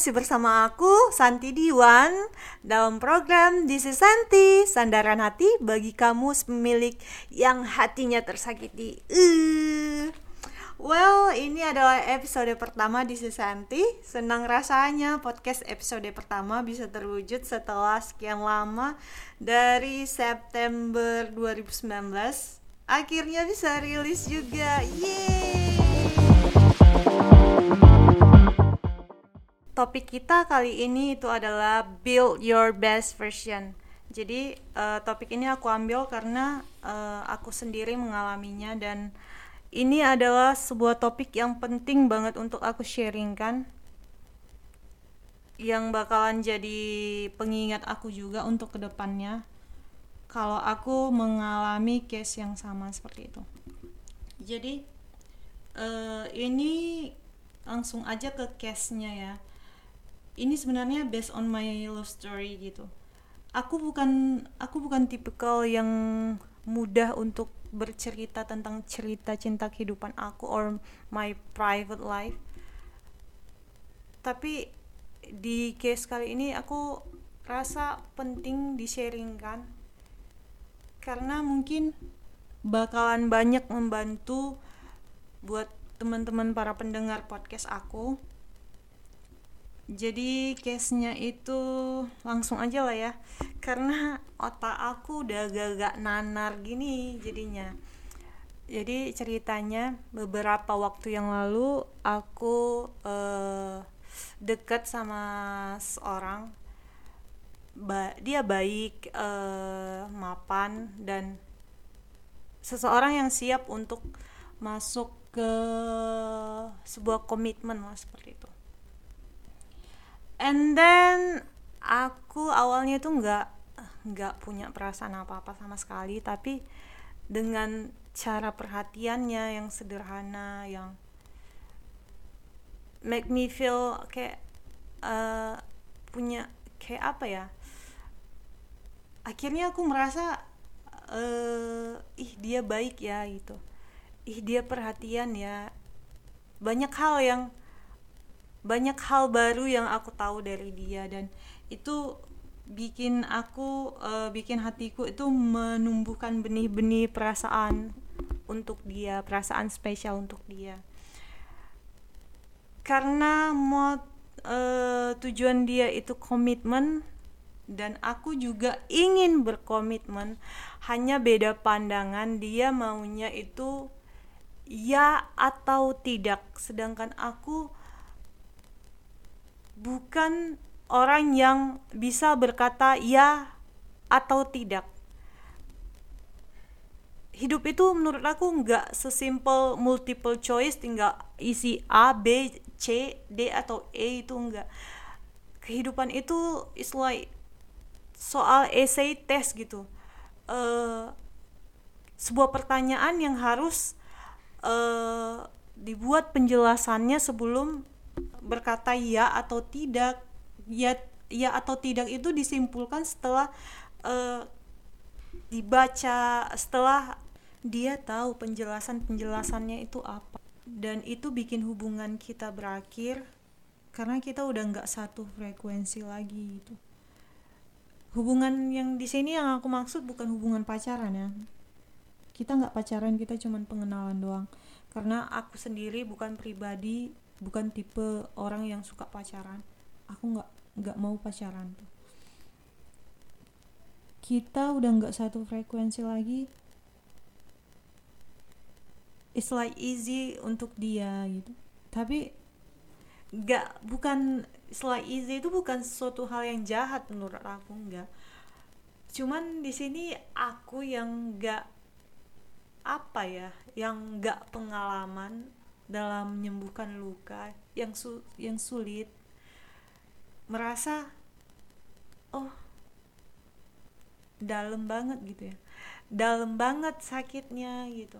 masih bersama aku Santi Diwan dalam program This is Santi, sandaran hati bagi kamu pemilik yang hatinya tersakiti. Uh. Well, ini adalah episode pertama di Santi. Senang rasanya podcast episode pertama bisa terwujud setelah sekian lama dari September 2019. Akhirnya bisa rilis juga. Yeay! Topik kita kali ini itu adalah build your best version. Jadi uh, topik ini aku ambil karena uh, aku sendiri mengalaminya dan ini adalah sebuah topik yang penting banget untuk aku sharingkan yang bakalan jadi pengingat aku juga untuk ke depannya kalau aku mengalami case yang sama seperti itu. Jadi uh, ini langsung aja ke case-nya ya ini sebenarnya based on my love story gitu. Aku bukan aku bukan tipikal yang mudah untuk bercerita tentang cerita cinta kehidupan aku or my private life. Tapi di case kali ini aku rasa penting di-sharingkan. Karena mungkin bakalan banyak membantu buat teman-teman para pendengar podcast aku jadi case-nya itu langsung aja lah ya. Karena otak aku udah agak-agak nanar gini jadinya. Jadi ceritanya beberapa waktu yang lalu aku uh, deket sama seorang. Ba dia baik uh, mapan dan seseorang yang siap untuk masuk ke sebuah komitmen lah seperti itu and then aku awalnya tuh nggak nggak punya perasaan apa apa sama sekali. Tapi dengan cara perhatiannya yang sederhana yang make me feel kayak uh, punya kayak apa ya? Akhirnya aku merasa uh, ih dia baik ya gitu. Ih dia perhatian ya. Banyak hal yang banyak hal baru yang aku tahu dari dia dan itu bikin aku uh, bikin hatiku itu menumbuhkan benih-benih perasaan untuk dia perasaan spesial untuk dia. Karena mau uh, tujuan dia itu komitmen dan aku juga ingin berkomitmen hanya beda pandangan dia maunya itu ya atau tidak. Sedangkan aku bukan orang yang bisa berkata ya atau tidak. Hidup itu menurut aku nggak sesimpel multiple choice tinggal isi A, B, C, D atau E itu enggak. Kehidupan itu is like soal essay test gitu. Uh, sebuah pertanyaan yang harus uh, dibuat penjelasannya sebelum berkata ya atau tidak. Ya ya atau tidak itu disimpulkan setelah uh, dibaca setelah dia tahu penjelasan penjelasannya itu apa. Dan itu bikin hubungan kita berakhir karena kita udah nggak satu frekuensi lagi gitu. Hubungan yang di sini yang aku maksud bukan hubungan pacaran ya. Kita nggak pacaran kita cuman pengenalan doang. Karena aku sendiri bukan pribadi bukan tipe orang yang suka pacaran. Aku nggak nggak mau pacaran tuh. Kita udah nggak satu frekuensi lagi. It's like easy untuk dia gitu. Tapi nggak bukan it's like easy itu bukan suatu hal yang jahat menurut aku nggak. Cuman di sini aku yang nggak apa ya yang nggak pengalaman dalam menyembuhkan luka yang su yang sulit merasa oh dalam banget gitu ya. Dalam banget sakitnya gitu.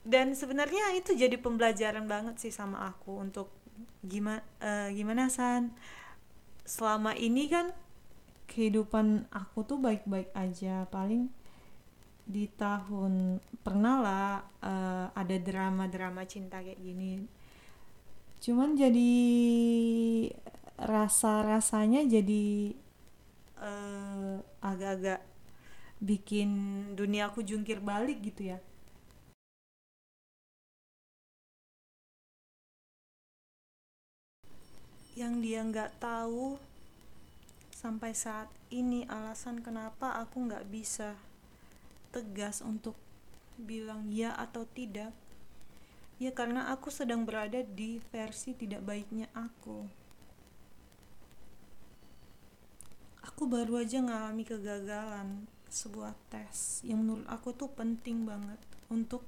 Dan sebenarnya itu jadi pembelajaran banget sih sama aku untuk gimana uh, gimana san? Selama ini kan kehidupan aku tuh baik-baik aja. Paling di tahun pernah lah uh, ada drama-drama cinta kayak gini. Cuman jadi rasa-rasanya jadi uh, agak-agak bikin dunia aku jungkir balik gitu ya. Yang dia nggak tahu sampai saat ini alasan kenapa aku nggak bisa tegas untuk bilang ya atau tidak. Ya karena aku sedang berada di versi tidak baiknya aku. Aku baru aja ngalami kegagalan sebuah tes yang menurut aku tuh penting banget untuk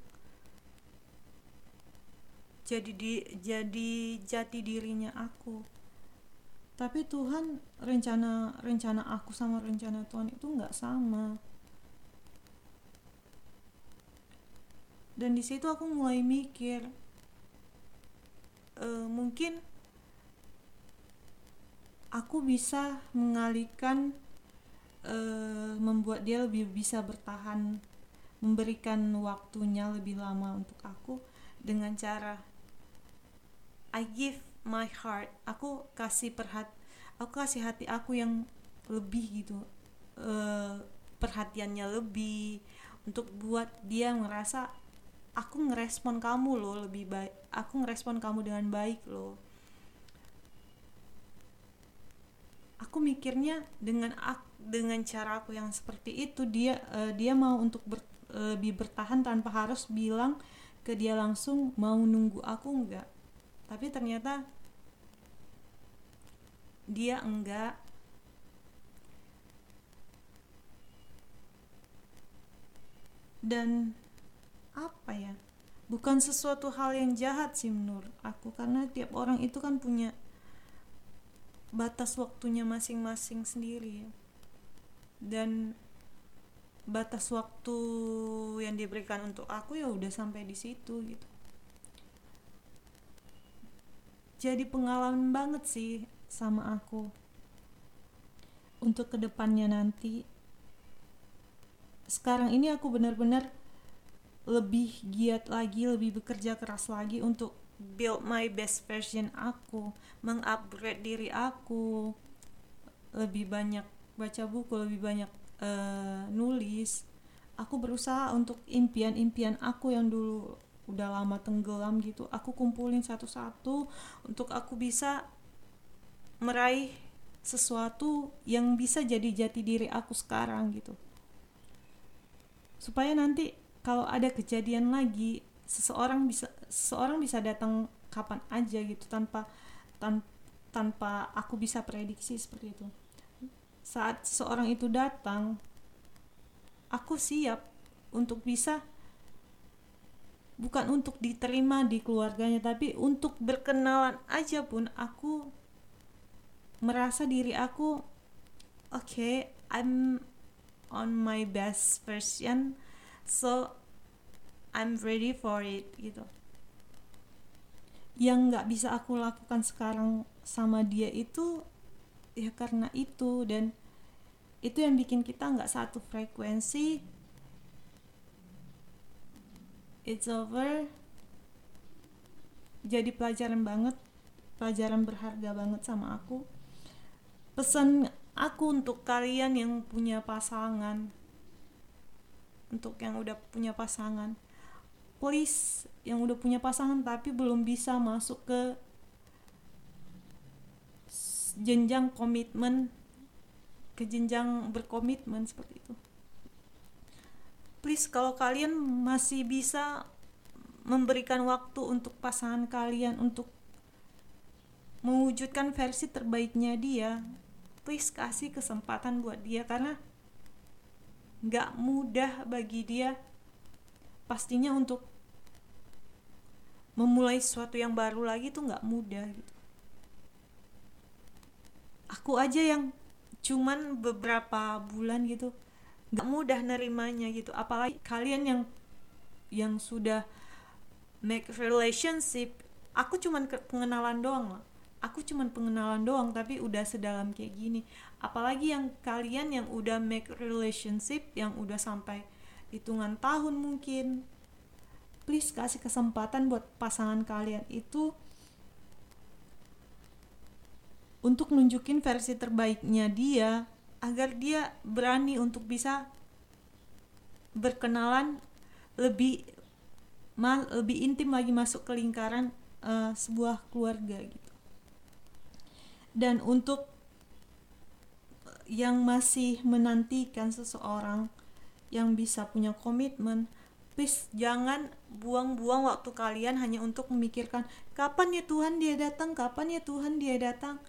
jadi di jadi jati dirinya aku. Tapi Tuhan rencana rencana aku sama rencana Tuhan itu nggak sama dan di situ aku mulai mikir e, mungkin aku bisa mengalihkan e, membuat dia lebih bisa bertahan memberikan waktunya lebih lama untuk aku dengan cara I give my heart. Aku kasih perhat aku kasih hati aku yang lebih gitu uh, perhatiannya lebih untuk buat dia ngerasa aku ngerespon kamu loh lebih baik aku ngerespon kamu dengan baik loh. Aku mikirnya dengan aku, dengan cara aku yang seperti itu dia uh, dia mau untuk ber, uh, lebih bertahan tanpa harus bilang ke dia langsung mau nunggu aku enggak tapi ternyata dia enggak dan apa ya? Bukan sesuatu hal yang jahat sih menurut aku. Karena tiap orang itu kan punya batas waktunya masing-masing sendiri dan batas waktu yang diberikan untuk aku ya udah sampai di situ gitu. Jadi pengalaman banget sih sama aku. Untuk ke depannya nanti. Sekarang ini aku benar-benar lebih giat lagi lebih bekerja keras lagi untuk build my best version aku mengupgrade diri aku. Lebih banyak baca buku lebih banyak uh, nulis. Aku berusaha untuk impian-impian aku yang dulu udah lama tenggelam gitu aku kumpulin satu-satu untuk aku bisa meraih sesuatu yang bisa jadi jati diri aku sekarang gitu. Supaya nanti kalau ada kejadian lagi seseorang bisa seseorang bisa datang kapan aja gitu tanpa tan, tanpa aku bisa prediksi seperti itu. Saat seseorang itu datang aku siap untuk bisa bukan untuk diterima di keluarganya tapi untuk berkenalan aja pun aku merasa diri aku oke okay, I'm on my best version so I'm ready for it gitu. Yang nggak bisa aku lakukan sekarang sama dia itu ya karena itu. Dan itu yang bikin kita nggak satu frekuensi. It's over. Jadi pelajaran banget pelajaran berharga banget sama aku. Pesan aku untuk kalian yang punya pasangan untuk yang udah punya pasangan. Please yang udah punya pasangan tapi belum bisa masuk ke jenjang komitmen ke jenjang berkomitmen seperti itu. Please kalau kalian masih bisa memberikan waktu untuk pasangan kalian untuk mewujudkan versi terbaiknya dia please kasih kesempatan buat dia karena nggak mudah bagi dia. Pastinya untuk memulai sesuatu yang baru lagi tuh nggak mudah gitu. Aku aja yang cuman beberapa bulan gitu nggak mudah nerimanya gitu. Apalagi kalian yang yang sudah make relationship aku cuman pengenalan doang loh aku cuman pengenalan doang tapi udah sedalam kayak gini. Apalagi yang kalian yang udah make relationship yang udah sampai hitungan tahun mungkin please kasih kesempatan buat pasangan kalian itu untuk nunjukin versi terbaiknya dia agar dia berani untuk bisa berkenalan lebih mal, lebih intim lagi masuk ke lingkaran uh, sebuah keluarga gitu dan untuk yang masih menantikan seseorang yang bisa punya komitmen please jangan buang-buang waktu kalian hanya untuk memikirkan kapan ya Tuhan dia datang? Kapan ya Tuhan dia datang?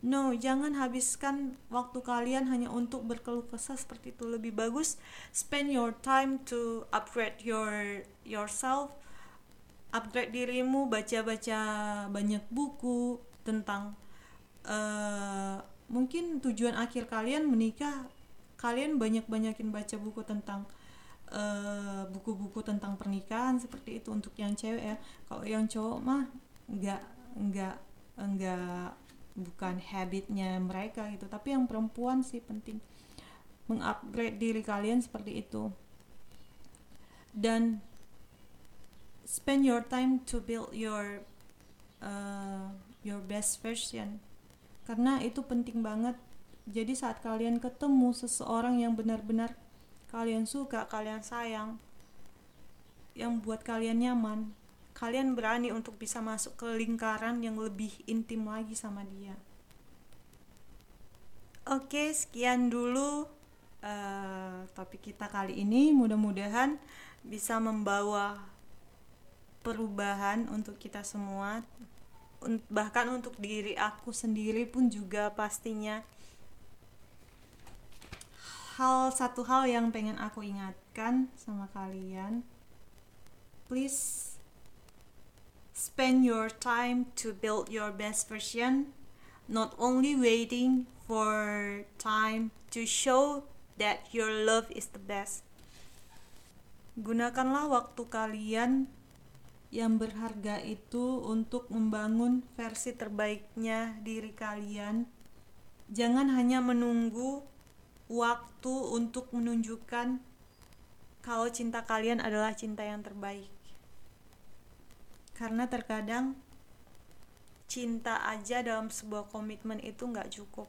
No jangan habiskan waktu kalian hanya untuk berkeluh kesah seperti itu. Lebih bagus spend your time to upgrade your yourself upgrade dirimu baca-baca banyak buku tentang uh, mungkin tujuan akhir kalian menikah kalian banyak-banyakin baca buku tentang Eh, buku-buku uh, tentang pernikahan seperti itu untuk yang cewek ya. Kalau yang cowok mah nggak nggak nggak bukan habitnya mereka gitu. Tapi yang perempuan sih penting mengupgrade diri kalian seperti itu. Dan spend your time to build your uh, your best version karena itu penting banget jadi saat kalian ketemu seseorang yang benar-benar kalian suka, kalian sayang, yang buat kalian nyaman, kalian berani untuk bisa masuk ke lingkaran yang lebih intim lagi sama dia. Oke, sekian dulu uh, topik kita kali ini. Mudah-mudahan bisa membawa perubahan untuk kita semua, bahkan untuk diri aku sendiri pun juga pastinya hal satu hal yang pengen aku ingatkan sama kalian. Please spend your time to build your best version. Not only waiting for time to show that your love is the best. Gunakanlah waktu kalian yang berharga itu untuk membangun versi terbaiknya diri kalian jangan hanya menunggu waktu untuk menunjukkan kalau cinta kalian adalah cinta yang terbaik. Karena terkadang cinta aja dalam sebuah komitmen itu nggak cukup.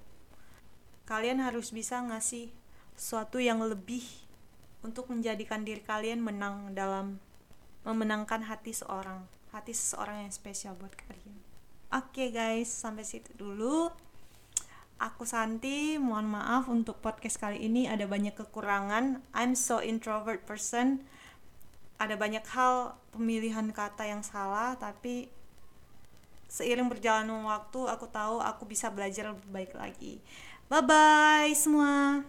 Kalian harus bisa ngasih sesuatu yang lebih untuk menjadikan diri kalian menang dalam memenangkan hati seorang, hati seseorang yang spesial buat kalian. Oke okay guys, sampai situ dulu. Aku Santi, mohon maaf untuk podcast kali ini ada banyak kekurangan. I'm so introvert person. Ada banyak hal pemilihan kata yang salah, tapi seiring berjalannya waktu aku tahu aku bisa belajar lebih baik lagi. Bye bye semua.